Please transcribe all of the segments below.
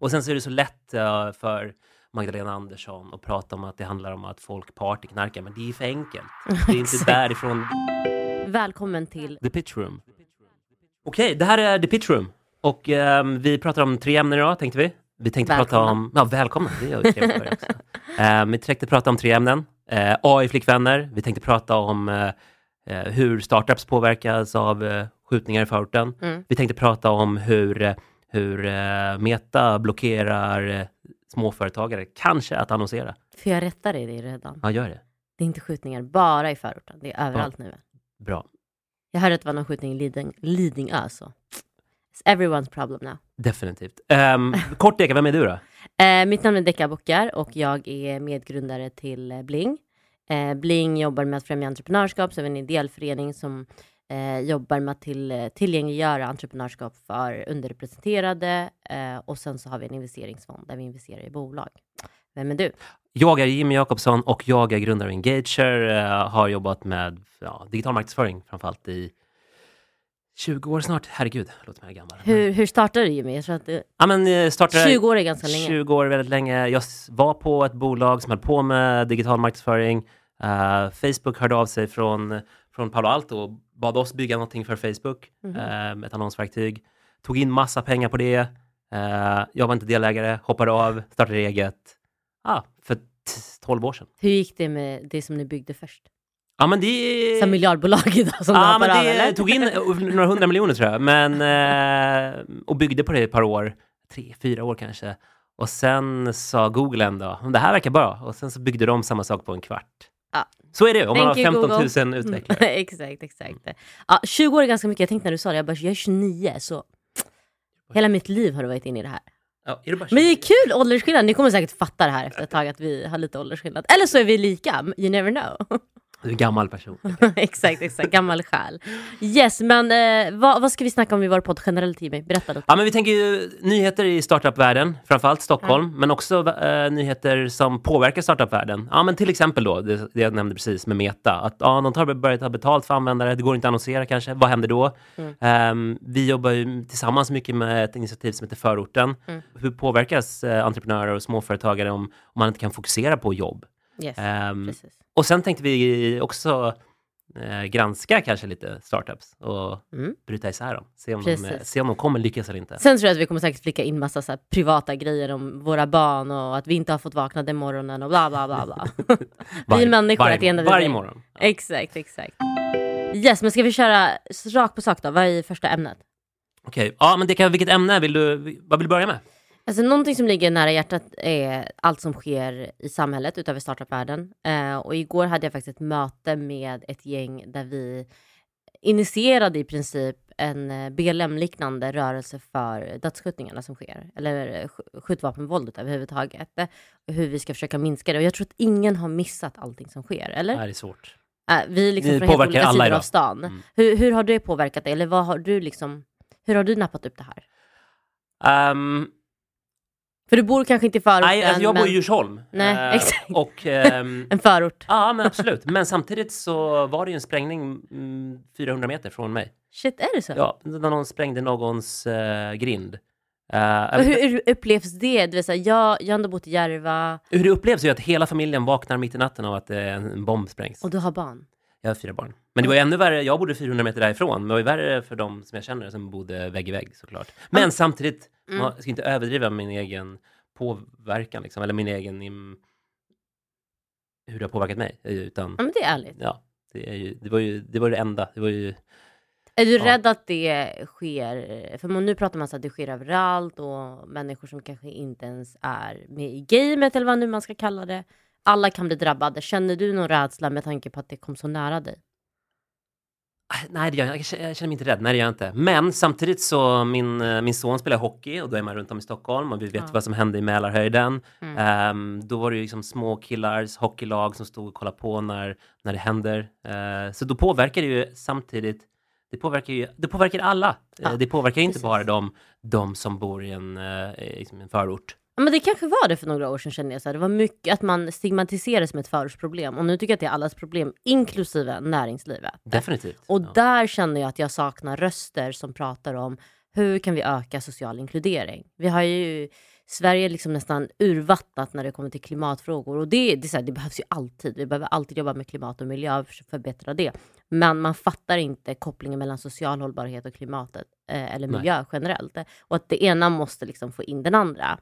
Och sen så är det så lätt eh, för Magdalena Andersson att prata om att det handlar om att folk partyknarkar, men det är för enkelt. Det är inte därifrån Välkommen till... The Pitch Room. Okej, det här är The Pitch Room. Och ehm, vi pratar om tre ämnen idag, tänkte vi. Vi tänkte prata Välkomna. om... Ja, välkomna. Det trevligt för er också. Ehm, vi tänkte prata om tre ämnen. Uh, AI-flickvänner. Vi tänkte prata om eh, eh, hur startups påverkas av eh, skjutningar i förorten. Mm. Vi tänkte prata om hur, eh, hur eh, Meta blockerar eh, småföretagare, kanske att annonsera. För jag rättar dig det redan. Ja, gör det. Det är inte skjutningar bara i förorten, det är överallt nu. Bra. Jag hörde att det var någon skjutning i Liding, Lidingö, så... It's everyone's problem now. Definitivt. Um, kort Eka, vem är du då? Eh, mitt namn är Decca Bockar och jag är medgrundare till Bling. Eh, Bling jobbar med att främja entreprenörskap, så vi är en ideell förening som eh, jobbar med att till, eh, tillgängliggöra entreprenörskap för underrepresenterade eh, och sen så har vi en investeringsfond där vi investerar i bolag. Vem är du? Jag är Jimmy Jakobsson och jag är grundare av Engager. eh, har jobbat med ja, digital marknadsföring framförallt i 20 år snart. Herregud, låter mig gammal. Hur, hur startade du Jimmy? Jag tror att du, Ja, men, eh, startade 20 år är ganska länge. 20 år väldigt länge. Jag var på ett bolag som höll på med digital marknadsföring. Eh, Facebook hörde av sig från, från Palo Alto och bad oss bygga någonting för Facebook, Mhm. eh, ett annonsverktyg. Tog in massa pengar på det. Eh, jag var inte delägare, hoppade av, startade eget. Ah, för t- 12 år sedan. Hur gick det med det som ni byggde först? Ja, men det... Som miljardbolag idag som Ja, men av det eller? tog in några hundra miljoner tror jag. Men, eh, och byggde på det i ett par år. Tre, fyra år kanske. Och sen sa Google en dag, det här verkar bra. Och sen så byggde de samma sak på en kvart. Ja. Så är det om man har Thank you, 15 000 Google. utvecklare. exakt, exakt. Ja, 20 år är ganska mycket. Jag tänkte när du sa det, jag, bara, jag är 29 så hela mitt liv har du varit inne i det här. Ja, är det bara Men det är kul åldersskillnad. Ni kommer säkert fatta det här efter ett tag att vi har lite åldersskillnad. Eller så är vi lika, you never know. Du är en gammal person. exakt, exakt. Gammal själ. Yes, men eh, vad, vad ska vi snacka om i vår podd generellt Jimmy? Berätta lite. Ja, men vi tänker ju nyheter i startupvärlden, framförallt Stockholm, men också eh, nyheter som påverkar startupvärlden. Ja, men till exempel då, det, det jag nämnde precis med Meta, att ja, de tar börjar ta betalt för användare, det går inte att annonsera kanske, vad händer då? Mm. Ehm, vi jobbar ju tillsammans mycket med ett initiativ som heter Förorten. Mm. Hur påverkas eh, entreprenörer och småföretagare om, om man inte kan fokusera på jobb? Yes, precis. och sen tänkte vi också eh, granska kanske lite startups och Mm. bryta isär dem. Se om, de, se om de kommer lyckas eller inte. Sen tror jag att vi kommer säkert flika in massa så privata grejer om våra barn och att vi inte har fått vakna den morgonen och bla bla bla bla. vi är människor varje, at the end of the varje morgon. Exakt, exakt. Yes, men ska vi köra rakt på sak då? Vad är första ämnet? Okej, ja men det kan, vilket ämne vill du, vad vill du börja med? Alltså någonting som ligger nära hjärtat är allt som sker i samhället utöver startupvärlden. Eh, och igår hade jag faktiskt ett möte med ett gäng där vi initierade i princip en eh, BLM-liknande rörelse för dödsskjutningarna som sker, eller eh, sk- skjutvapenvåldet överhuvudtaget. Och hur vi ska försöka minska det. Och jag tror att ingen har missat allting som sker, eller? Det är svårt. Eh, vi liksom Ni från helt olika sidor idag. av stan. Mm. Hur, hur har det påverkat dig? Eller vad har du liksom, hur har du nappat upp det här? Ehm, För du bor kanske inte i förorten, nej, alltså jag bor men i Djursholm. Nej, Eh, exakt. Och, ehm, en förort. ja men absolut. Men samtidigt så var det ju en sprängning mm, 400 meter från mig. Shit, är det så? Ja, när någon sprängde någons eh, grind. Eh, Och hur, upplevs det? Du vet, så här, jag, jag har ändå bott i Järva hur det upplevs är att hela familjen vaknar mitt i natten av att eh, en bomb sprängs. och du har barn. Jag har fyra barn. Men det var ju ännu värre, jag bodde 400 meter därifrån, men det var ju värre för de som jag känner som bodde vägg i vägg såklart. Men samtidigt, Mm. man ska inte överdriva min egen påverkan, liksom, eller min egen... Hur det har påverkat mig. Utan, Ja, men det är ärligt. ja, det, är ju, det, var ju, det var det enda. Det var ju, Är du Ja. rädd att det sker, för nu pratar man så att det sker överallt och människor som kanske inte ens är med i gamet eller vad nu man ska kalla det. Alla kan bli drabbade. Känner du någon rädsla med tanke på att det kom så nära dig? Ah, Nej, det gör jag, jag känner mig inte rädd. Nej, det gör jag inte. Men samtidigt så, min, eh, min son spelar hockey och då är man runt om i Stockholm och vi vet Ja. vad som hände i Mälarhöjden. Mm. Ehm, då var det ju liksom små killars hockeylag som stod och kollade på när, när det händer. Eh, så då påverkar det ju samtidigt, det påverkar ju, det påverkar alla. Ja, Eh, det påverkar inte precis. bara de, de som bor i en, i liksom en förort. Men det kanske var det för några år sedan kände jag. Så här. Det var mycket att man stigmatiserade som ett förortsproblem. Och nu tycker jag att det är allas problem, inklusive näringslivet. Definitivt. Och Ja. där känner jag att jag saknar röster som pratar om hur kan vi öka social inkludering. Vi har ju Sverige liksom nästan urvattnat när det kommer till klimatfrågor. Och det, det, här, det behövs ju alltid. Vi behöver alltid jobba med klimat och miljö och förbättra det. Men man fattar inte kopplingen mellan social hållbarhet och klimatet eh, eller miljö Nej. generellt. Och att det ena måste liksom få in den andra.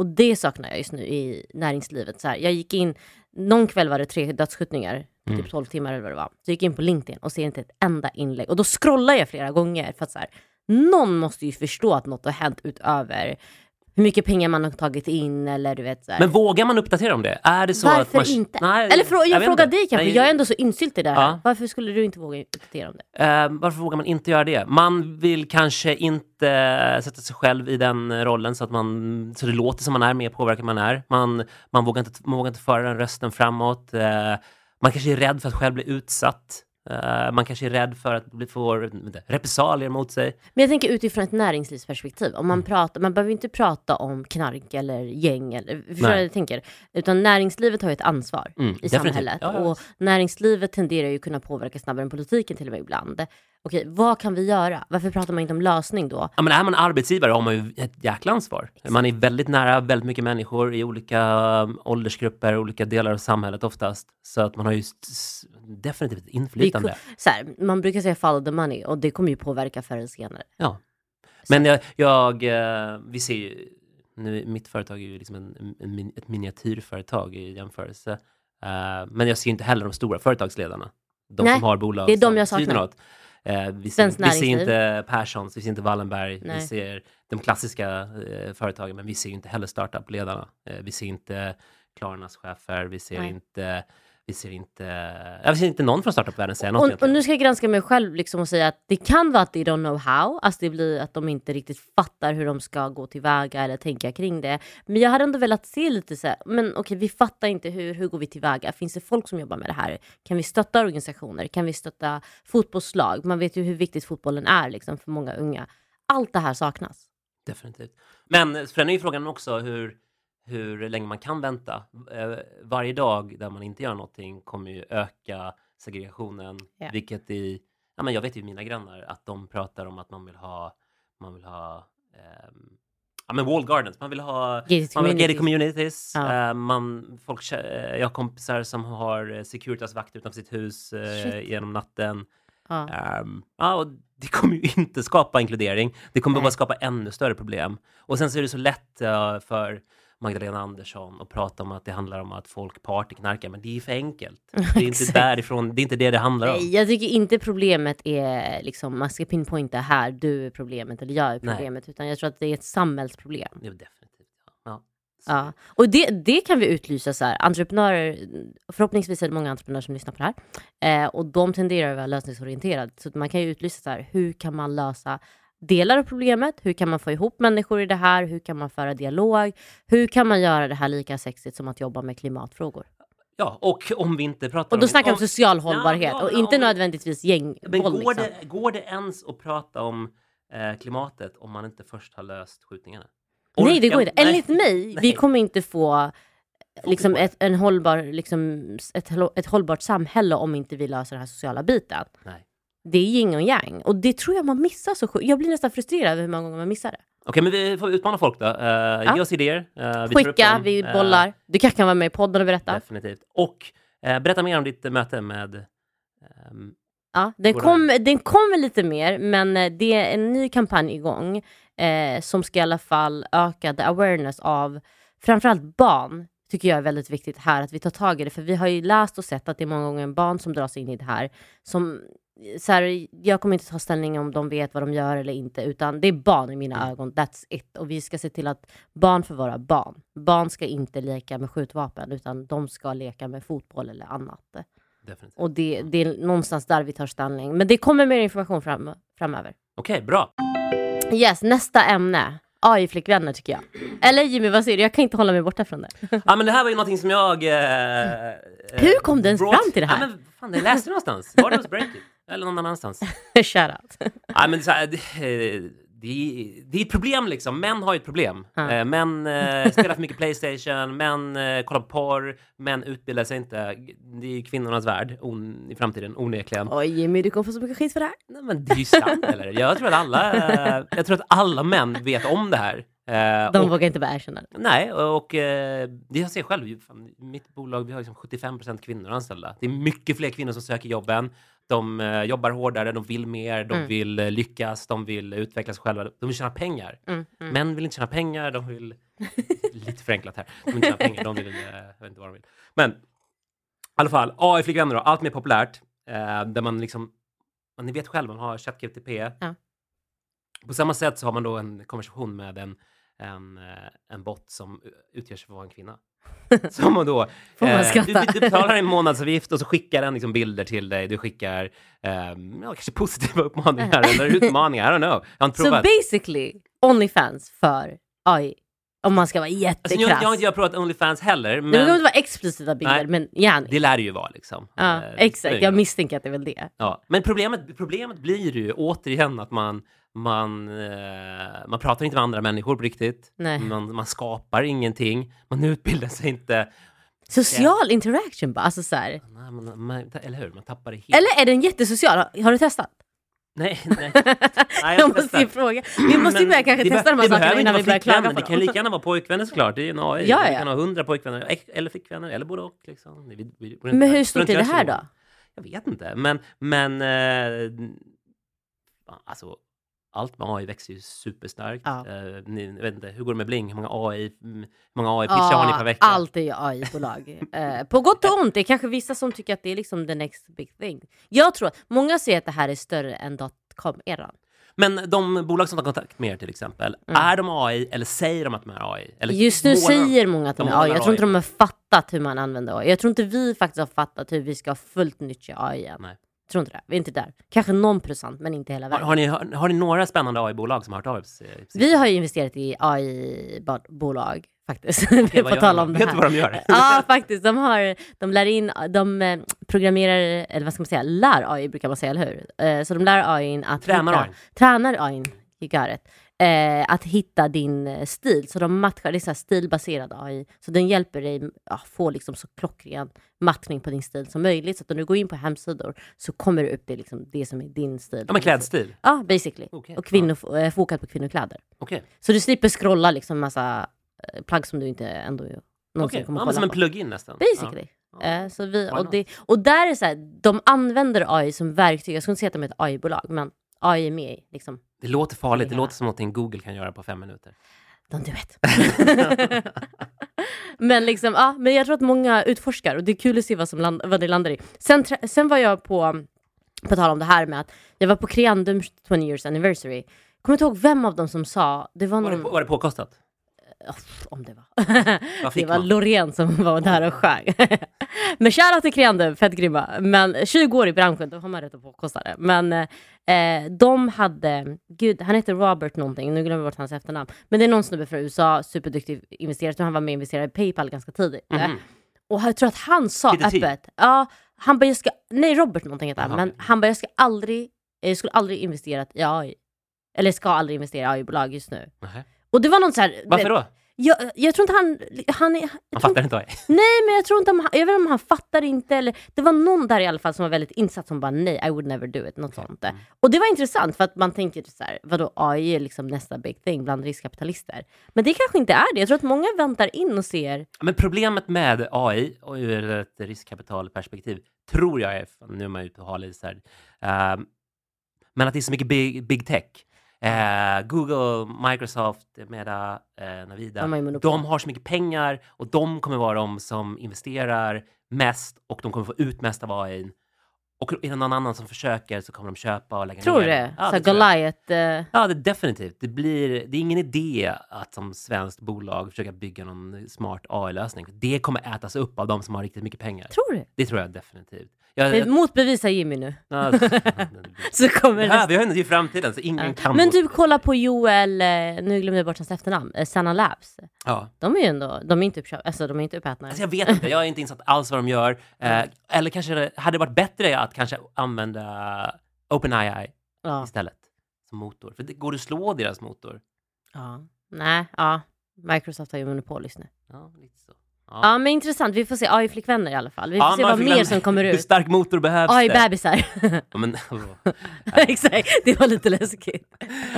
Och det saknar jag just nu i näringslivet. Så här, jag gick in, någon kväll var det tre dödsskjutningar, mm. typ 12 timmar eller vad det var. Så jag gick in på LinkedIn och ser inte ett enda inlägg. Och då scrollar jag flera gånger för att så här, någon måste ju förstå att något har hänt utöver hur mycket pengar man har tagit in eller du vet så Men vågar man uppdatera om det? Är det så Varför att man... inte? Nej, eller frå jag, jag frågar dig kanske, Nej. jag är ändå så insylt i det här. Ja. Varför skulle du inte våga uppdatera om det? Uh, varför vågar man inte göra det? Man vill kanske inte sätta sig själv i den rollen så att man, så det låter som man är, mer påverkad man är. Man, man, vågar, inte, man vågar inte föra den rösten framåt. Uh, man kanske är rädd för att själv bli utsatt. Uh, man kanske är rädd för att få repressalier mot sig. Men jag tänker utifrån ett näringslivsperspektiv. Om man, mm. pratar, man behöver inte prata om knark eller gäng, eller, förstår du vad jag tänker? Utan näringslivet har ju ett ansvar mm, i definitivt. samhället. Ja, ja. Och näringslivet tenderar ju kunna påverka snabbare än politiken till och med ibland. Okej, vad kan vi göra? Varför pratar man inte om lösning då? Ja, men är man arbetsgivare har man ju ett jäkla ansvar. Exakt. Man är väldigt nära väldigt mycket människor i olika um, åldersgrupper, olika delar av samhället oftast. Så att man har ju definitivt inflytande. Så här, man brukar säga follow the money och det kommer ju påverka förr eller senare. Ja. Men jag, jag, eh, vi ser ju, nu, mitt företag är ju liksom en, en, ett miniatyrföretag i jämförelse. Uh, men jag ser inte heller de stora företagsledarna. De Nej, som har bolag det är de jag saknar. Eh, vi, ser, vi ser inte Perssons, vi ser inte Wallenberg, Nej. vi ser de klassiska eh, företagen, men vi ser inte heller startup-ledarna. Eh, vi ser inte Klarnas chefer, vi ser Nej. inte vi ser inte, jag ser inte någon från startup-världen säga något. Och, och, nu ska jag granska mig själv liksom och säga att det kan vara att they don't know how, alltså det blir att de inte riktigt fattar hur de ska gå tillväga eller tänka kring det. Men jag hade ändå velat se lite så här, men okej, vi fattar inte hur, hur går vi tillväga? Finns det folk som jobbar med det här? Kan vi stötta organisationer? Kan vi stötta fotbollslag? Man vet ju hur viktigt fotbollen är liksom, för många unga. Allt det här saknas. Definitivt. Men sen är ju frågan också hur hur länge man kan vänta. Eh, varje dag där man inte gör någonting kommer ju öka segregationen, yeah. vilket i, ja men jag vet ju mina grannar att de pratar om att man vill ha, man vill ha eh, Ja men wall gardens, man vill ha gated communities. communities. Ja. Uh, man, folk, uh, jag har kompisar som har Securitas-vakt utanför sitt hus uh, genom natten. Ja. Um, ja, och det kommer ju inte skapa inkludering. Det kommer Nej. bara skapa ännu större problem. Och sen så är det så lätt för Magdalena Andersson och prata om att det handlar om att folk partyknarkar, men det är för enkelt. Det är inte därifrån, det är inte det det handlar om. Jag tycker inte problemet är liksom, man ska pinpointa här, du är problemet eller jag är problemet, Nej. utan jag tror att det är ett samhällsproblem. Ja, definitivt. Ja. Ja, och det, det kan vi utlysa så här. Entreprenörer, förhoppningsvis är det många entreprenörer som lyssnar på det här. Eh, och de tenderar att vara lösningsorienterade. Så man kan ju utlysa så här, hur kan man lösa delar av problemet. Hur kan man få ihop människor i det här? Hur kan man föra dialog? Hur kan man göra det här lika sexigt som att jobba med klimatfrågor? Ja, och om vi inte pratar om... Och då snackar vi om social hållbarhet ja, ja, och inte om, nödvändigtvis gängvåld. Men går, liksom. det, går det ens att prata om eh, klimatet om man inte först har löst skjutningarna? Orkan, nej, det går inte. Enligt mig, nej. vi kommer inte få liksom ett, en hållbar, liksom, ett, ett hållbart samhälle om inte vi löser den här sociala biten. Nej det är yin och yang. Och det tror jag man missar så sjukt. Jag blir nästan frustrerad över hur många gånger man missar det. Okej, men vi får utmana folk då. Uh, ja. Ge oss idéer. Uh, vi Skicka, vi eh, bollar. Uh, du kanske kan vara med i podden och berätta. Definitivt. Och uh, berätta mer om ditt möte med um, Ja, den, kom, den kommer lite mer, men det är en ny kampanj igång som ska i alla fall öka the awareness av framförallt barn tycker jag är väldigt viktigt här, att vi tar tag i det. För vi har ju läst och sett att det är många gånger barn som dras in i det här, som så här, jag kommer inte ta ställning om de vet vad de gör eller inte, utan det är barn i mina mm. ögon. That's it. Och vi ska se till att barn får vara barn. Barn ska inte leka med skjutvapen, utan de ska leka med fotboll eller annat. Definitivt. Och det, det är någonstans där vi tar ställning. Men det kommer mer information fram, framöver. Okej, okay, bra. Yes, nästa ämne. AI-flickvänner tycker jag. Eller Jimmy, vad säger du? Jag kan inte hålla mig borta från det. ja, men det här var ju någonting som jag... Eh, Hur kom du ens brought... fram till det här? Ja, men, fan, jag läste någonstans. Var det hos Breakit? Eller någon annanstans. Shoutout. ja, men så här, det, det, det, är ett problem liksom. Män har ju ett problem. Ja. Män eh, spelar för mycket Playstation, män eh, kollar på porr, män utbildar sig inte. Det är ju kvinnornas värld on, i framtiden, onekligen. Oj Jimmy, du kommer få så mycket skit för det här. Nej, men det är ju sant, eller? Jag tror, att alla, eh, jag tror att alla män vet om det här. Eh, De och, vågar inte bara erkänna det. Nej, och eh, det jag ser själv, fan, mitt bolag, vi har liksom 75% kvinnor anställda. Det är mycket fler kvinnor som söker jobben. De eh, jobbar hårdare, de vill mer, de Mm. vill eh, lyckas, de vill utveckla sig själva. De vill tjäna pengar. Mm, mm. Män vill inte tjäna pengar, de vill... lite förenklat här. De vill inte tjäna pengar, de vill... Eh, jag vet inte vad de vill. Men i alla fall, AI-flickvänner då, allt mer populärt. Eh, där man liksom... Man, ni vet själv, man har ChatGPT. Ja. På samma sätt så har man då en konversation med en, en, eh, en bot som utger sig för att vara en kvinna. Som man då... Eh, du, du betalar en månadsavgift och så skickar den liksom bilder till dig. Du skickar ehm, ja, kanske positiva uppmaningar eller utmaningar. I don't know. Jag har inte Så provat. basically, Onlyfans för AI. Om man ska vara Alltså, jättekrass. jag, jag har inte jag provat Onlyfans heller, Det behöver men inte vara explicita bilder, Nej. men gärna. det lär det ju vara liksom. Ja, Eh, exakt. Jag misstänker att det är väl det. Ja. Men problemet, problemet blir ju återigen att man, man, eh, man pratar inte med andra människor på riktigt. Nej. Man, man skapar ingenting. Man utbildar sig inte. Social interaction bara. Alltså så här. Nej, man, man, eller hur? Man tappar det helt. Eller är den jättesocial? Har, har du testat? Nej, nej. nej jag jag måste ju fråga. Vi måste ju börja kanske testa de här sakerna innan vi börjar klaga på Det kan dem. lika gärna vara pojkvänner såklart. Det är ju en AI. Ja, ja. kan ha hundra pojkvänner eller flickvänner eller både och. Liksom. Vi, vi, vi, Men hur stort är det här då? Jag vet inte, men, men eh, alltså, allt med AI växer ju superstarkt. Ja. Eh, ni, vet inte, hur går det med Bling? Hur många AI, hur många AI-pitchar har ni per vecka? allt är ju AI-bolag. eh, på gott och ont. Det är kanske vissa som tycker att det är liksom the next big thing. Jag tror att många ser att det här är större än dotcom-eran. Men de bolag som tar kontakt med er till exempel, Mm. är de AI eller säger de att de är AI? Eller Just nu målar de- säger många att de de är AI. Jag tror inte AI. de har fattat hur man använder AI. Jag tror inte vi faktiskt har fattat hur vi ska fullt nyttja AI än. Nej. Tror inte det. Vi är inte där. Kanske någon procent, men inte hela Har, vägen. har, ni, har, har ni några spännande AI-bolag som har hört av sig? Vi har ju investerat i AI-bolag faktiskt. Okej, på vad gör tal de? om det Vet du vad de gör? Ja, faktiskt. De, har, de lär in, de eh, programmerar, eller vad ska man säga, lär AI brukar man säga, eller hur? Eh, Så de lär AI att Tränar AI. Tränar AI, you got it. Eh, att hitta din eh, stil. Så de matchar, det är så stilbaserad AI. Så den hjälper dig ja, få liksom så klockren matchning på din stil som möjligt. Så att om du går in på hemsidor så kommer det upp det, liksom, det som är din stil. Ja, men klädstil? Ja, basically. Okej, Och kvinnor, eh, fokat på kvinnokläder. Okej. Så du slipper scrolla liksom massa eh, plagg som du inte ändå någonsin Okej, kommer ja, kolla men som en på. plug-in nästan? Basically. Ja. Så vi, och, det, och där är så här, de använder AI som verktyg. Jag skulle inte säga att de är ett AI-bolag, men AI är med i liksom, Det låter farligt. Det låter som något Google kan göra på fem minuter. don't do it. men, liksom, ja, men jag tror att många utforskar och det är kul att se vad, som land, vad det landar i. Sen, sen var jag på, på tal om det här med att jag var på Creandum 20 years anniversary. Kommer inte ihåg vem av dem som sa, det var Var någon, det, var det påkostat? Om det var. Det var man? Loreen som var där och sjöng. Men shoutout till Creandum, fett grymma. Men 20 år i branschen, då har man rätt att påkosta det. Men eh, de hade, gud han heter Robert någonting, nu glömmer jag bort hans efternamn. Men det är någon snubbe från USA, superduktig investerare, han var med och investerade i Paypal ganska tidigt. Mhm. Och jag tror att han sa öppet, ja, han bara, jag ska, nej Robert någonting heter han, men han bara, jag ska aldrig, jag skulle aldrig investerat i AI. Eller ska aldrig investera i AI-bolag just nu. Nähä. Och det var någon så här, Varför då? jag, jag tror inte han... han, är, tror, fattar inte AI. nej, men jag tror inte om han, jag vet inte om han fattar inte. Eller, det var någon där i alla fall som var väldigt insatt som bara nej, I would never do it. Något sånt. Mm. Och det var intressant för att man tänker så här, vadå AI är liksom nästa big thing bland riskkapitalister. Men det kanske inte är det. Jag tror att många väntar in och ser, Men problemet med AI och ur ett riskkapitalperspektiv tror jag är, nu är man ute och har lite så här, ehm, men att det är så mycket big, big tech. Eh, Google, Microsoft, Meta, eh, Navida. De har. De så mycket pengar och de kommer vara de som investerar mest och de kommer få ut mest av AI. Och är det någon annan som försöker så kommer de köpa och lägga tror ner. du? Ja, så det tror jag. Goliath... eh, Ja, det, definitivt. Det, blir, det är ingen idé att som svenskt bolag försöka bygga någon smart AI-lösning. Det kommer ätas upp av de som har riktigt mycket pengar. tror du? Det tror jag definitivt. Jag, Motbevisa Jimmy nu. ja, Så kommer det... vi har ju framtiden, så ingen Ja. kan Men typ kolla på Joel, eh, nu glömde jag bort hans efternamn, eh, Sana Labs. Ja. De är ju ändå, de är inte, uppköp, alltså, de är inte uppätna. Alltså jag vet inte, jag är inte insatt alls vad de gör. Eh, eller kanske det hade varit bättre att kanske använda OpenAI ja. istället som motor. För det går att slå deras motor. Ja. Nej, ja. Microsoft har ju monopol just nu. Ja, lite så. Ja. Ja, men intressant. Vi får se AI-flickvänner i alla fall. Vi får Ja, se vad mer lämna- som kommer Hur ut. stark motor behövs det? AI-bebisar. Ja, men, Exakt, det var lite läskigt.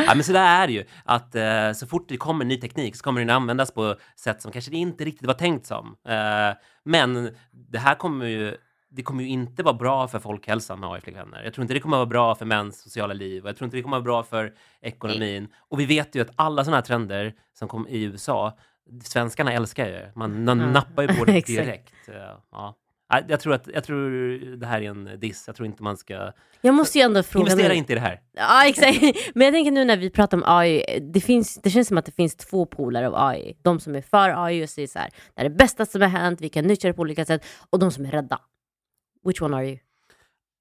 ja, men så där är det ju. Att eh, så fort det kommer ny teknik så kommer den användas på sätt som kanske inte riktigt var tänkt som. Eh, men det här kommer ju det kommer ju inte vara bra för folkhälsan med AI-flickvänner. Jag tror inte det kommer vara bra för mäns sociala liv och jag tror inte det kommer vara bra för ekonomin. Och vi vet ju att alla sådana här trender som kom i USA, svenskarna älskar ju. Man Mm. nappar ju på det direkt. Ja. Jag tror, att, jag tror det här är en diss. Jag tror inte man ska... Jag måste ju ändå fråga Investera nu. inte i det här. Ja, exakt. Men jag tänker nu när vi pratar om AI, det, finns, det känns som att det finns två poler av AI. De som är för AI och säger så här, det är det bästa som har hänt, vi kan nyttja det på olika sätt. Och de som är rädda. Which one are you?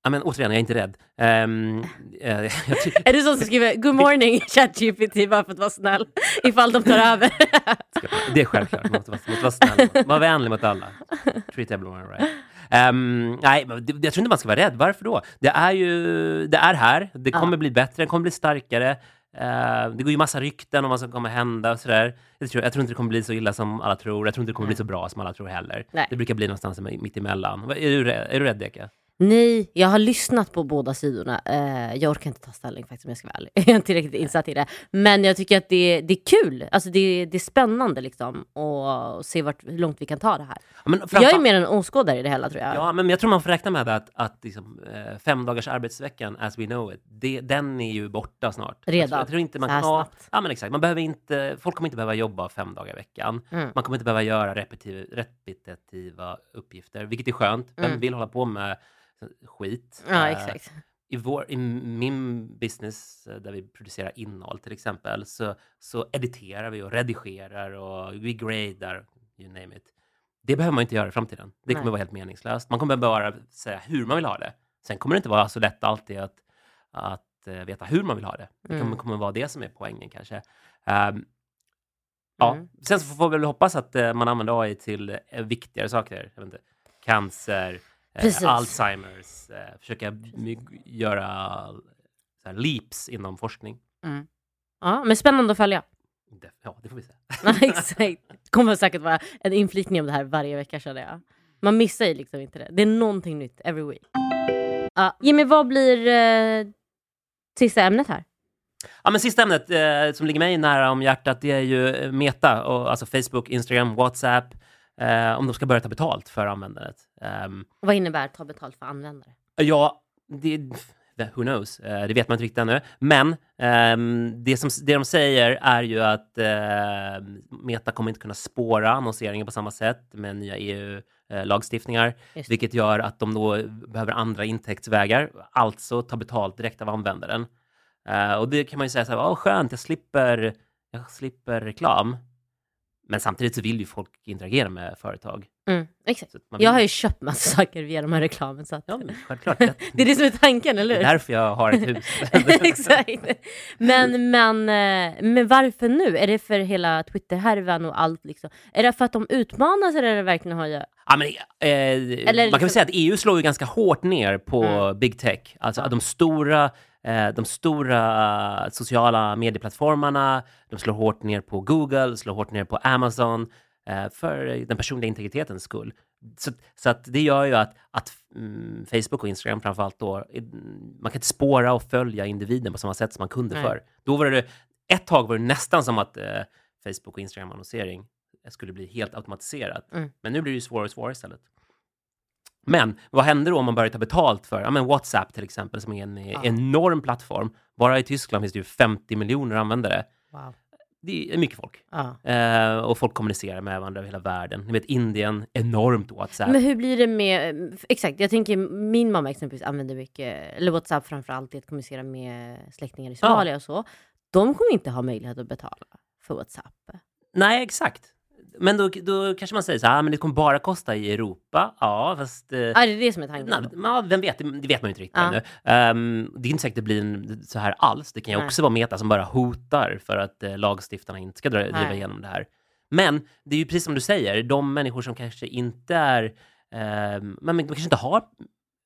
Ja, men återigen, jag är inte rädd. Ty- Är det sån som skriver good morning ChatGPT bara för att vara snäll? Ifall de tar över. det är självklart. Man måste, vara- måste vara snäll. Var vänlig mot alla. Treat everyone right. Ehm, nej, jag tror inte man ska vara rädd. Varför då? Det är ju det är här. Det Ja. kommer bli bättre. Det kommer bli starkare. Eh, det går ju massa rykten om vad som kommer hända och sådär. Jag tror, jag tror inte det kommer bli så illa som alla tror. Jag tror inte det kommer bli så bra som alla tror heller. Nej. Det brukar bli någonstans mitt emellan. Är du, är du rädd, Deka? Nej, jag har lyssnat på båda sidorna. Eh, jag orkar inte ta ställning faktiskt om jag ska vara ärlig. Jag är inte tillräckligt insatt i det. Men jag tycker att det, det är kul. Alltså det, det är spännande liksom. Och se vart, hur långt vi kan ta det här. Ja, men Jag framför- är mer en åskådare i det hela tror jag. Ja, men jag tror man får räkna med att, att liksom, eh, fem dagars arbetsveckan, as we know it, det, den är ju borta snart. Jag Redan? tror, jag tror inte man kan, snabbt? ja, men exakt. Man behöver inte, folk kommer inte behöva jobba fem dagar i veckan. Mm. Man kommer inte behöva göra repetitiv, repetitiva uppgifter, vilket är skönt. Vem Mm. vill hålla på med skit? Ja, Eh, exakt. i, vår, I min business eh, där vi producerar innehåll till exempel så, så editerar vi och redigerar och vi gradar, you name it. Det behöver man inte göra i framtiden. Det kommer Nej. vara helt meningslöst. Man kommer bara säga hur man vill ha det. Sen kommer det inte vara så lätt alltid att, att eh, veta hur man vill ha det. Det kommer, Mm. kommer vara det som är poängen kanske. Ehm, ja. Mm. Sen så får vi väl hoppas att eh, man använder AI till eh, viktigare saker. Jag vet inte, cancer. Eh, Alzheimers, eh, försöka göra här, leaps inom forskning. Ja, men spännande att följa. Det, ja, det får vi se. Exakt. Det kommer säkert vara en inflikning om det här varje vecka känner jag. Man missar ju liksom inte det. Det är någonting nytt every week. Ja, Jimmy, vad blir eh, sista ämnet här? Ja, men sista ämnet eh, som ligger mig nära om hjärtat, det är ju eh, Meta, och, alltså Facebook, Instagram, WhatsApp, eh, om de ska börja ta betalt för användandet. Ehm, Vad innebär ta betalt för användare? Ja, det, det- who knows? Eh, Det vet man inte riktigt ännu. Men ehm, det, som, det de säger är ju att eh, Meta kommer inte kunna spåra annonseringen på samma sätt med nya EU-lagstiftningar, Just det. vilket gör att de då behöver andra intäktsvägar, alltså ta betalt direkt av användaren. Eh, och det kan man ju säga så här, oh, skönt, jag slipper, jag slipper reklam. Men samtidigt så vill ju folk interagera med företag. Mm, exakt. Att vill, Jag har ju köpt massa saker via de här reklamen. Så att... Ja, men självklart. Det är det som är tanken, eller Det är hur? därför jag har ett hus. Exakt. Men, men, eh, men varför nu? Är det för hela Twitter-härvan och allt? Liksom? Är det för att de utmanas eller är det verkligen har jag... Ja, men, eh, man kan liksom- väl säga att EU slår ju ganska hårt ner på Mm. big tech. Alltså Ja. de stora, de stora sociala medieplattformarna, de slår hårt ner på Google, slår hårt ner på Amazon eh, för den personliga integritetens skull. Så, så att det gör ju att, att mm, Facebook och Instagram framförallt då, eh, man kan inte spåra och följa individen på samma sätt som man kunde Nej. förr. Då var det, ett tag var det nästan som att eh, Facebook och Instagram-annonsering skulle bli helt automatiserat. Mm. Men nu blir det ju svårare och svårare istället. Men vad händer då om man börjar ta betalt för ja, men WhatsApp till exempel, som är en Ja. enorm plattform. Bara i Tyskland finns det ju 50 miljoner användare. Wow. Det är mycket folk. Ja. Eh, och folk kommunicerar med varandra över hela världen. Ni vet Indien, enormt WhatsApp. Men hur blir det med... Exakt, jag tänker min mamma exempelvis använder mycket, eller WhatsApp framförallt, till att kommunicera med släktingar i Somalia och så. De kommer inte ha möjlighet att betala för WhatsApp. Nej, exakt. Men då, då kanske man säger så här, ah, men det kommer bara kosta i Europa. Ja, fast... Eh, Ja, det är det som är tanken. Men, ja, vem vet? Det vet man ju inte riktigt Ja. ännu. Ehm, det är inte säkert det blir en- så här alls. Det kan ju Nej. också vara Meta som bara hotar för att eh, lagstiftarna inte ska dra, driva igenom det här. Men det är ju precis som du säger, de människor som kanske inte är, ehm, men de kanske inte har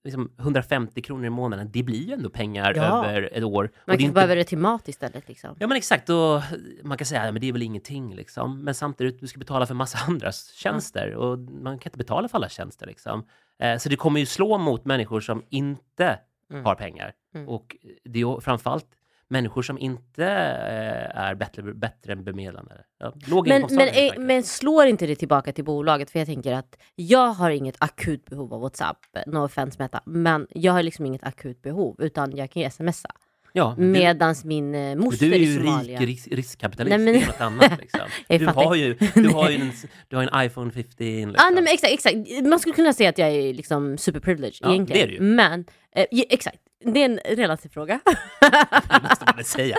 liksom 150 kronor i månaden, det blir ju ändå pengar Ja. över ett år. Man det är kan inte- behöva det till mat istället. Liksom. Ja men exakt, och man kan säga att det är väl ingenting liksom. Men samtidigt, du ska betala för massa andra tjänster och man kan inte betala för alla tjänster liksom. Eh, så det kommer ju slå mot människor som inte Mm. har pengar. Mm. Och det är ju framförallt människor som inte eh, är bättre, bättre än bemedlade. Ja, Men, men, eh, men slår inte det tillbaka till bolaget? För jag tänker att jag har inget akut behov av WhatsApp, no offense Meta, men jag har liksom inget akut behov utan jag kan ju smsa. ja, du, Medans min eh, moster du är i ju Somalia... rik risk, riskkapitalist, Nej, men- något annat. Liksom. Du, har ju, du, har ju en, du har en iPhone 15. Liksom. Ah, nej, men exakt, exakt. Man skulle kunna säga att jag är liksom superprivileged Ja, egentligen. det är du ju. Men, eh, exakt. Det är en relativ fråga. Det måste man säga.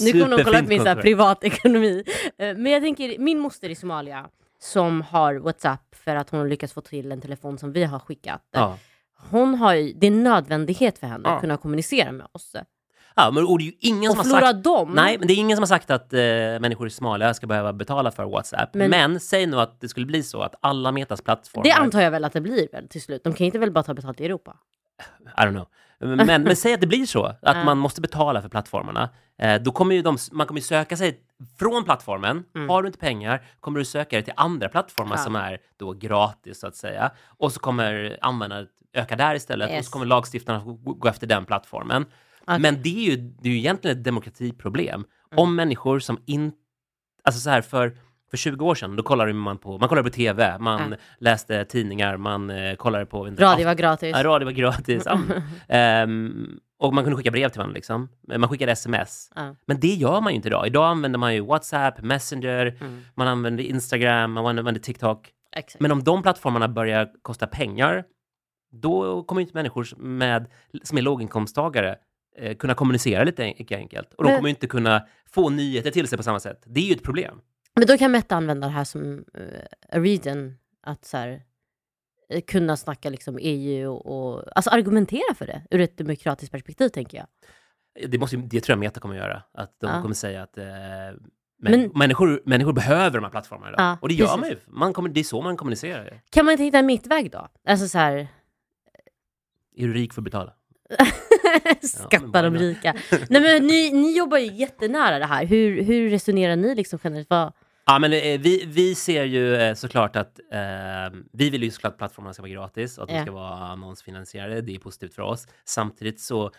Nu kommer någon kolla upp min så privatekonomi. Eh, Men jag tänker, min moster i Somalia som har WhatsApp för att hon har lyckats få till en telefon som vi har skickat. Ja. Hon har ju, det är en nödvändighet för henne Ja. att kunna kommunicera med oss. Ja, men och det är ju ingen Och som har sagt... dem. Nej, men det är ingen som har sagt att eh, människor i Somalia ska behöva betala för WhatsApp. Men- Men, säg nu att det skulle bli så att alla Metas plattformar... det antar jag väl att det blir väl till slut. De kan inte väl bara ta betalt i Europa? I don't know. Men, men säg att det blir så, att man måste betala för plattformarna. Eh, då kommer ju de, man kommer ju söka sig från plattformen. Mm. Har du inte pengar kommer du söka dig till andra plattformar Ja. som är då gratis, så att säga. Och så kommer användandet öka där istället. Och Yes. så kommer lagstiftarna gå, efter den plattformen. Okej. Men det är, ju, det är ju egentligen ett demokratiproblem. Mm. Om människor som inte... Alltså så här, för, för 20 år sedan, då kollade man på, man kollade på TV, man Ja. läste tidningar, man eh, kollade på... en- Radio var gratis. Ja, radio var gratis. Ja. Ehm, och man kunde skicka brev till varandra. Liksom. Man skickade sms. Ja. Men det gör man ju inte idag. Idag använder man ju WhatsApp, Messenger, Mm. man använder Instagram, man använder TikTok. Exakt. Men om de plattformarna börjar kosta pengar, då kommer ju inte människor med, som är låginkomsttagare eh, kunna kommunicera lite en- enkelt. Och de Men- kommer ju inte kunna få nyheter till sig på samma sätt. Det är ju ett problem. Men då kan Meta använda det här som uh, a reason att så här, eh, kunna snacka liksom EU och, och alltså argumentera för det ur ett demokratiskt perspektiv tänker jag. Det, måste, det tror jag Meta kommer göra. Att de Ja. kommer säga att eh, Men- människor, människor behöver de här plattformarna idag. Ja, och det gör precis. man ju. Man kommer, det är så man kommunicerar. Kan man inte hitta en mittväg då? Alltså så här, Är du rik för att betala? skatta men de rika. Nej men ni, ni jobbar ju jättenära det här. Hur, hur resonerar ni liksom generellt? Vad, Ja, men eh, vi, vi ser ju eh, såklart att eh, vi vill ju såklart att plattformarna ska vara gratis och att Ja. de ska vara annonsfinansierade. Det är positivt för oss. Samtidigt så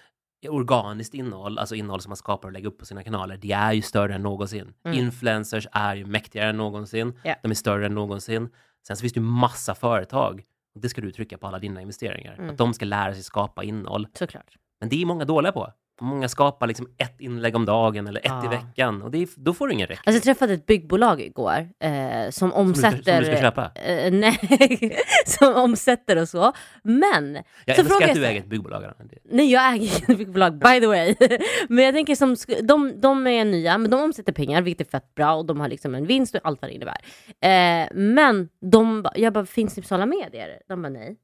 är organiskt innehåll, alltså innehåll som man skapar och lägger upp på sina kanaler, det är ju större än någonsin. Mm. Influencers är ju mäktigare än någonsin. Ja. De är större än någonsin. Sen så finns det ju massa företag, och det ska du trycka på alla dina investeringar, Mm. att de ska lära sig skapa innehåll. såklart. Men det är många dåliga på. Många skapar liksom ett inlägg om dagen eller ett Ja. i veckan och det är, då får du ingen räckvidd. Alltså jag träffade ett byggbolag igår eh, som som, du ska, omsätter... som du ska köpa. Eh, nej, som omsätter och så. Men, Jag så älskar frågar att jag du äger ett byggbolag. Det- nej jag äger inget byggbolag by the way. men jag tänker som, de, de är nya, men de omsätter pengar vilket är fett bra och de har liksom en vinst och allt vad det innebär. Eh, men de, jag bara, finns på sociala medier? De bara nej.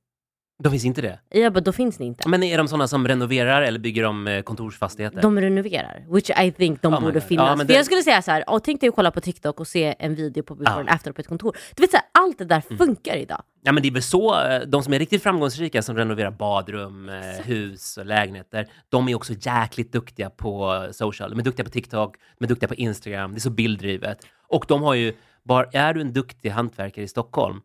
De finns inte det. Jag bara, då finns ni inte. Men är de sådana som renoverar eller bygger om eh, kontorsfastigheter? De renoverar, which I think de Oh borde finnas. Ja, men För det- jag skulle säga så här, oh, tänk dig att kolla på TikTok och se en video på before and after på ett kontor. Du vet så här, allt det där Mm. funkar idag. Ja, men det är väl så, eh, de som är riktigt framgångsrika som renoverar badrum, eh, hus och lägenheter, de är också jäkligt duktiga på social. De är duktiga på TikTok, de är duktiga på Instagram, det är så bilddrivet. Och de har ju, bara, är du en duktig hantverkare i Stockholm,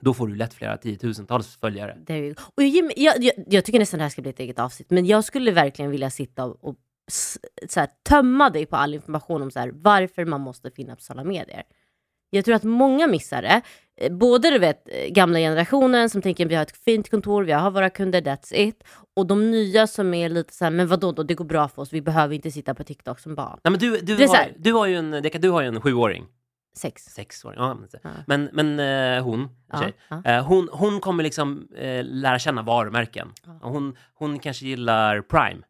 då får du lätt flera tiotusentals följare. Ju- och jag, jag, jag, jag tycker nästan det här ska bli ett eget avsnitt, men jag skulle verkligen vilja sitta och, och så här, tömma dig på all information om så här, varför man måste finnas på sociala medier. Jag tror att många missar det. Eh, Både du vet, eh, gamla generationen som tänker vi har ett fint kontor, vi har våra kunder, that's it. Och de nya som är lite så här, men vadå då, det går bra för oss, vi behöver inte sitta på TikTok som barn. Nej, men du, du, har, du har ju en, Deka, du har ju en sjuåring. Sex. Sexåring. Ja, men, men, eh, hon, tjej, eh, hon, hon kommer liksom eh, lära känna varumärken. Och Hon, hon kanske gillar Prime.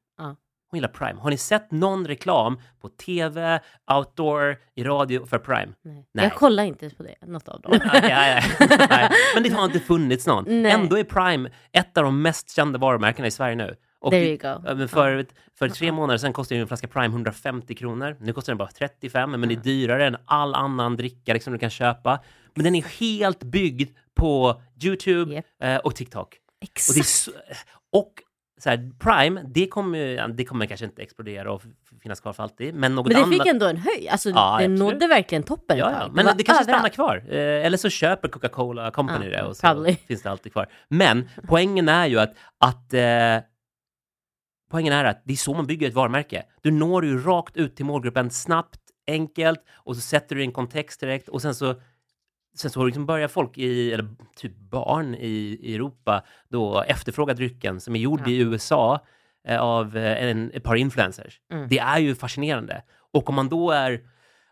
Hon gillar Prime. Har ni sett någon reklam på tv, outdoor, i radio för Prime? Nej. Nej. Jag kollar inte på det, något av dem. Ja, ja. Nej, Men det har inte funnits någon. Nej. Ändå är Prime ett av de mest kända varumärkena i Sverige nu. Och There det- you go. Ja, men för, för tre månader sedan kostade en flaska Prime 150 kronor. Nu kostar den bara 35, men det är dyrare än all annan dricka liksom, du kan köpa. Men den är helt byggd på YouTube Japp. eh, och TikTok. Och, Exakt. det så, och så här, Prime, det kommer, det kommer kanske inte explodera och finnas kvar för alltid. Men något Men det annat... fick ändå en höj. Alltså, Ja, det absolut. nådde verkligen toppen Ja, ja. men var det kanske stannar kvar. Eh, eller så köper Coca-Cola Company Ja, det och så probably. finns det alltid kvar. Men poängen är ju att, att eh, poängen är att det är så man bygger ett varumärke. Du når ju rakt ut till målgruppen snabbt, enkelt och så sätter du i en kontext direkt och sen så Sen så liksom börjar folk i, eller typ barn i, i Europa då efterfråga drycken som är gjord Ja. i USA eh, av eh, en, ett par influencers. Mm. Det är ju fascinerande. Och om man då är,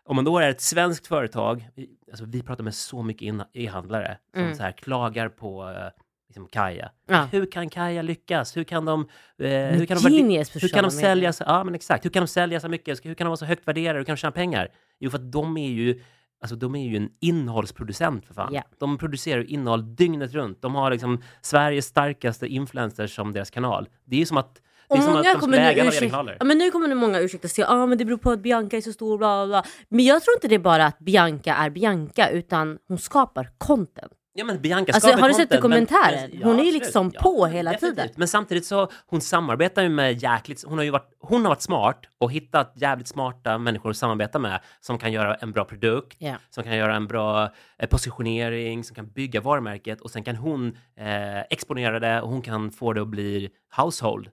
om man då är ett svenskt företag, alltså vi pratar med så mycket in- e-handlare som Mm. så här klagar på eh, liksom Kaja. Ja. Hur kan Kaja lyckas? Hur kan de, eh, hur kan de, hur kan de sälja så, ja men exakt, hur kan de sälja så mycket? Hur kan de vara så högt värderade? Hur kan de tjäna pengar? Jo, för att de är ju Alltså de är ju en innehållsproducent för fan. Ja. De producerar innehåll dygnet runt. De har liksom Sveriges starkaste influencers som deras kanal. Det är ju som att, Och att många de kommer nu ursäkta, ja, men nu kommer nu många ursäkta säga ah, men det beror på att Bianca är så stor, bla bla bla. Men jag tror inte det är bara att Bianca är Bianca, utan hon skapar content. Ja men Bianca Alltså, har du sett content, dokumentären? men- Hon är ju liksom på hela definitivt. tiden. Men samtidigt så hon samarbetar ju med jäkligt, hon har ju varit, hon har varit smart och hittat jävligt smarta människor att samarbeta med som kan göra en bra produkt, Ja. som kan göra en bra eh, positionering, som kan bygga varumärket och sen kan hon eh, exponera det och hon kan få det att bli household.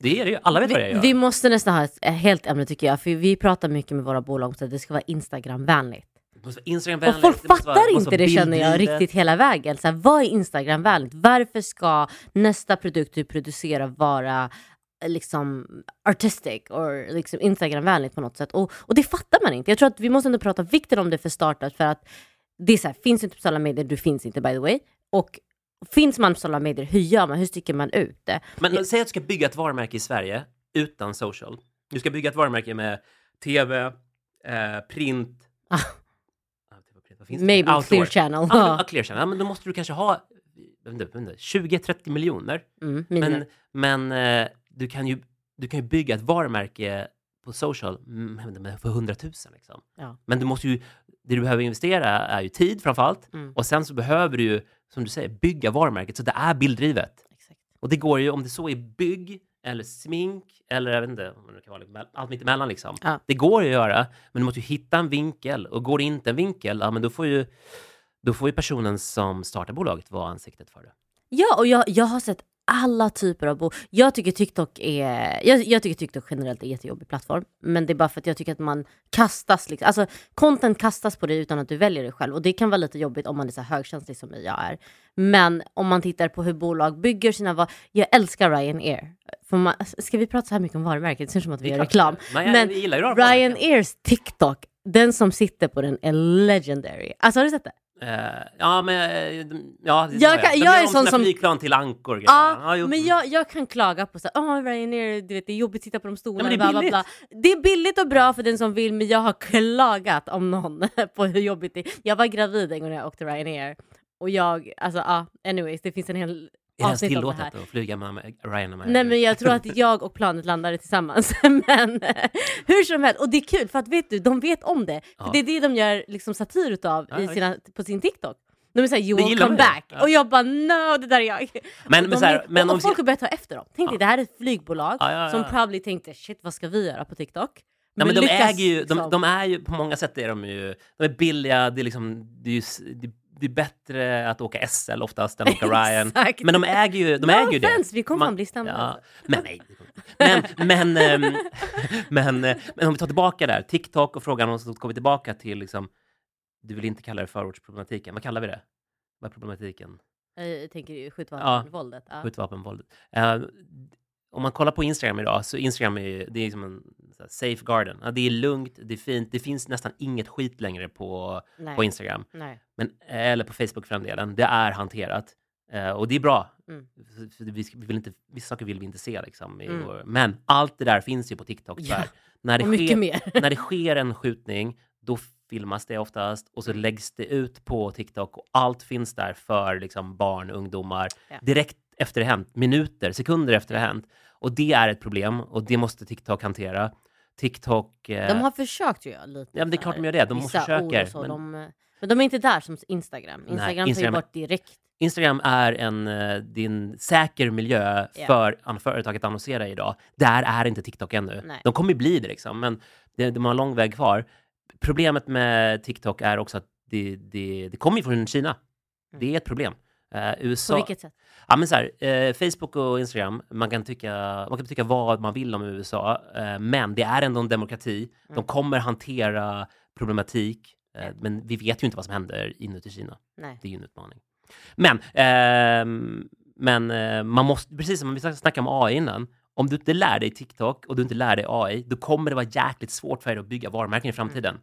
Det är det ju, alla vet vad det Vi, gör. vi måste nästan ha ett helt ämne tycker jag, för vi pratar mycket med våra bolag om att det ska vara Instagramvänligt. Det måste vara Instagram Och folk fattar det inte det känner jag riktigt hela vägen. Så här, vad är Instagramvänligt? Varför ska nästa produkt du producerar vara eh, liksom artistic och liksom Instagramvänligt på något sätt? Och, och det fattar man inte. Jag tror att vi måste ändå prata vikten om det för startups för att det är så här, finns inte på sociala medier, du finns inte by the way. Och finns man på sociala medier, hur gör man? Hur sticker man ut det? Men säg att du ska bygga ett varumärke i Sverige utan social. Du ska bygga ett varumärke med tv, eh, print... Ah. Ah, TV, print, vad finns? Maybe Outdoor. clear channel. Ja, men- ja, clear channel. Ja, men då måste du kanske ha jag vet inte, jag vet inte, 20-30 miljoner. Mm. Men, men eh, du, kan ju, du kan ju bygga ett varumärke på social mm, för 100 000. Liksom. Ja. Men du måste ju, det du behöver investera är ju tid framför allt. Mm. Och sen så behöver du ju, som du säger, bygga varumärket så det är bilddrivet. Exakt. Och det går ju om det så är bygg eller smink eller jag vet inte, om det kan vara liksom, allt mitt emellan liksom. Ja. Det går ju att göra, men du måste ju hitta en vinkel och går det inte en vinkel, ja men då får ju, då får ju personen som startar bolaget vara ansiktet för det. Ja, och jag, jag har sett alla typer av bo. Jag tycker TikTok är, jag, jag tycker TikTok generellt är en jättejobbig plattform. Men det är bara för att jag tycker att man kastas, liksom, alltså content kastas på dig utan att du väljer det själv. Och det kan vara lite jobbigt om man är så högkänslig som jag är. Men om man tittar på hur bolag bygger sina var Jag älskar Ryanair. För man, ska vi prata så här mycket om varumärket? Det ser ut som att vi gör reklam. Men Men varumärken. Ryanairs TikTok, den som sitter på den är legendary. Alltså har du sett det? Eh, ja, men eh, ja, det Jag kan- jag är sån som- flygplan till ankor. Ja, jo. men jag, jag kan klaga på så här, oh, Ryanair, du vet, det är jobbigt att sitta på de stolarna. Ja, det är bla, bla, bla. Det är billigt och bra för den som vill, men jag har klagat om någon på hur jobbigt det är. Jag var gravid en gång när jag åkte Ryanair. Och jag, alltså ja, anyways, det finns en hel Är det ens om det tillåtet att flyga med med Ryan? Med Nej men jag tror att jag och planet landade tillsammans. men hur som helst, och det är kul för att vet du, de vet om det. För Ja. det är det de gör liksom satir utav Ja, i visst. sina, på sin TikTok. De är såhär, you will come back. Ja. Och jag bara, no, det där är jag. Men- och men här, är- men och, om och folk har börjat ta efter dem. Tänk dig, det här är ett flygbolag som probably tänkte, shit vad ska vi göra på TikTok? Nej, men de, lyckas äger ju, de, de är ju, på många sätt är de ju, de är billiga, det är liksom, det är ju, det, det är bättre att åka SL oftast än att åka Ryan. Men de äger ju, de No äger ju det. vi kommer Man- fan bli stämda. Men nej. Men, men, ehm, men, eh, men om vi tar tillbaka där, TikTok och frågan om så kommer vi tillbaka till liksom, du vill inte kalla det förortsproblematiken, vad kallar vi det? Vad är problematiken? Jag tänker ju skjutvapenvåldet. Ja. skjutvapenvåldet. Eh, om man kollar på Instagram idag, så Instagram är, ju- det är som en safe garden. Ja, det är lugnt, det är fint, det finns nästan inget skit längre på, Nej. på Instagram. Nej. Men, eller på Facebook för den delen. Det är hanterat. Eh, och det är bra. Mm. Vi, vi vill inte, vissa saker vill vi inte se. Liksom, Mm. vår, men allt det där finns ju på TikTok. Ja. När, det sker, när det sker en skjutning, då filmas det oftast och så läggs det ut på TikTok och allt finns där för liksom, barn, ungdomar Ja. direkt efter det hänt, minuter, sekunder efter det hänt. Och det är ett problem och det måste TikTok hantera. TikTok... eh, De har försökt ju lite. Ja, men det är klart de gör det. De försöker, Så, men- de, men de är inte där som Instagram. Instagram tar ju Instagram- bort direkt. Instagram är en eh, din säker miljö för an- företag att annonsera idag. Där är inte TikTok ännu. Nej. De kommer bli det, liksom, men det, de har en lång väg kvar. Problemet med TikTok är också att det, det, det kommer från Kina. Mm. Det är ett problem. På USA, vilket sätt? Ja, men så här, eh, Facebook och Instagram, man kan, tycka, man kan tycka vad man vill om USA, eh, men det är ändå en demokrati. De Mm. kommer hantera problematik, eh, men vi vet ju inte vad som händer inuti Kina. Nej. Det är ju en utmaning. Men, ehm, men eh, man måste, precis som vi snackade om AI innan, om du inte lär dig TikTok och du inte lär dig AI, då kommer det vara jäkligt svårt för dig att bygga varumärken i framtiden.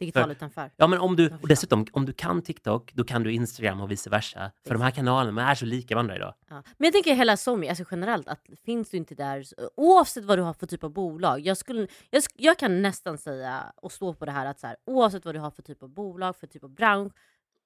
Digital För- utanför. Ja, men om du, och dessutom, om du kan TikTok, då kan du Instagram och vice versa. För de här kanalerna är så lika varandra idag. Ja. Men jag tänker hela SOMI, alltså generellt, att finns du inte där, oavsett vad du har för typ av bolag. Jag, skulle, jag, jag kan nästan säga och stå på det här att så här, oavsett vad du har för typ av bolag, för typ av bransch,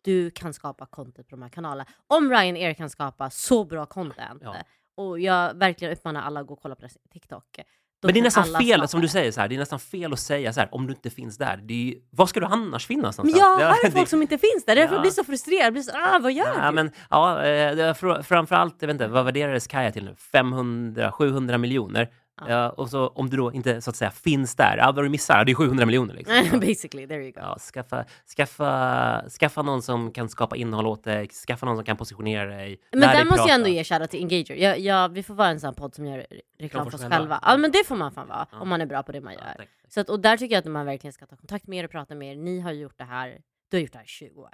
du kan skapa content på de här kanalerna. Om Ryanair kan skapa så bra content, Ja. och jag verkligen uppmanar alla att gå och kolla på deras TikTok. Men det är nästan fel, som du säger, så här, det är nästan fel att säga så här, om du inte finns där. Det ju, vad ska du annars finnas Men någonstans? jag Ja, har folk som inte finns där, därför Ja. blir jag så frustrerad. Jag blir så, ah, vad gör Ja, du? men, ja, eh, framförallt, jag vet inte, vad värderades Kaja till nu? 500, 700 miljoner. Ja. Ja, och så om du då inte så att säga finns där, ja, vad du missar, det är 700 miljoner. Liksom. Ja. Basically, there you go. Ja, skaffa, skaffa, skaffa någon som kan skapa innehåll åt dig, skaffa någon som kan positionera dig. Men där dig måste jag prata. ändå ge shoutout till Engager. Jag, jag, vi får vara en sån podd som gör reklam för oss själva. själva. Ja men det får man fan vara, Ja. om man är bra på det man gör. Så att, och där tycker jag att man verkligen ska ta kontakt med er och prata med er. Ni har gjort det här, du har gjort det här i 20 år.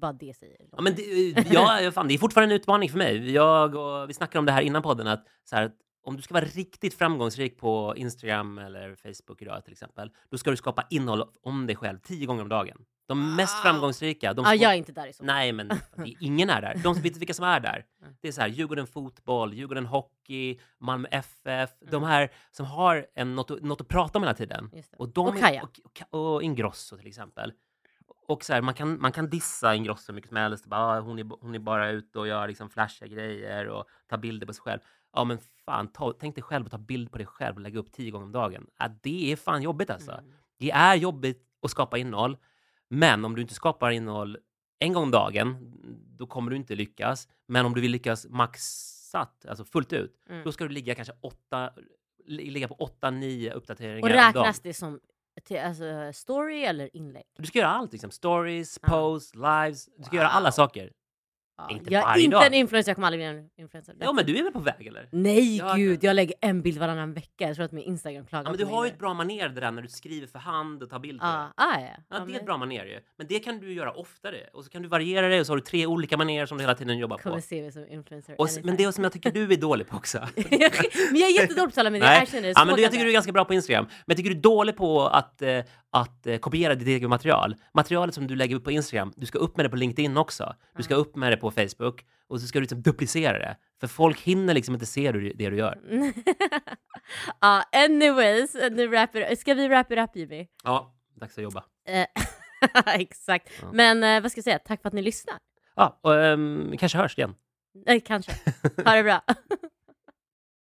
Bara det säger Ja, men det, ja, ja, fan, det är fortfarande en utmaning för mig. Jag och, vi snackade om det här innan podden, att så här, om du ska vara riktigt framgångsrik på Instagram eller Facebook idag till exempel, då ska du skapa innehåll om dig själv tio gånger om dagen. De mest Wow. framgångsrika, de som- jag är inte där i så. Nej, men det, ingen är där. De som vet vilka som är där. Det är så här, Djurgården fotboll, Djurgården hockey, Malmö FF. De Mm. här som har en, något, att- något att prata om hela tiden. Och, de, Och Kaja. Och, och, och Ingrosso till exempel. Och så här, man, kan, man kan dissa Ingrosso mycket som helst. Bara, ah, hon, är, hon är bara ute och gör liksom flashiga grejer och tar bilder på sig själv. Ja, men fan, ta, tänk dig själv att ta bild på dig själv och lägga upp tio gånger om dagen. Ja, det är fan jobbigt alltså. Mm. Det är jobbigt att skapa innehåll, men om du inte skapar innehåll en gång om dagen, då kommer du inte lyckas. Men om du vill lyckas maxat, alltså fullt ut, Mm. då ska du ligga kanske åtta, li- ligga på åtta, nio uppdateringar Och räknas det som till, alltså, story eller inlägg? Du ska göra allt, liksom. stories, Ja. posts, lives. Du ska göra alla Wow. saker. Ja, Inte jag är inte dag. en influencer, jag kommer aldrig bli en influencer. Ja, men du är väl på väg, eller? Nej Ja, gud, jag lägger en bild varannan vecka. Jag tror att min Instagram klagar Ja, men på du har ju ett bra manér det där när du skriver för hand och tar bilder. Ja, ah, ja. Ja, Ja, det är ett bra manér ju. Men det kan du göra oftare. Och så kan du variera det och så har du tre olika manér som du hela tiden jobbar kommer på. se mig som influencer. Och, men det som jag tycker du är dålig på också. men jag är jättedålig på sociala medier, jag erkänner det. ja, men du, jag tycker det. du är ganska bra på Instagram. Men jag tycker du är dålig på att, eh, att eh, kopiera ditt eget material. Materialet som du lägger upp på Instagram, du ska upp med det på LinkedIn också. Du ska upp med det på Facebook och så ska du liksom duplicera det. För folk hinner liksom inte se det, du gör. Ja, anyways, nu it, ska vi wrap it up Jimmy? Ja, dags att jobba. Eh, Exakt. Ja. Men eh, vad ska jag säga, tack för att ni lyssnar. Ja, och, vi kanske hörs igen. Eh, kanske. Ha det bra.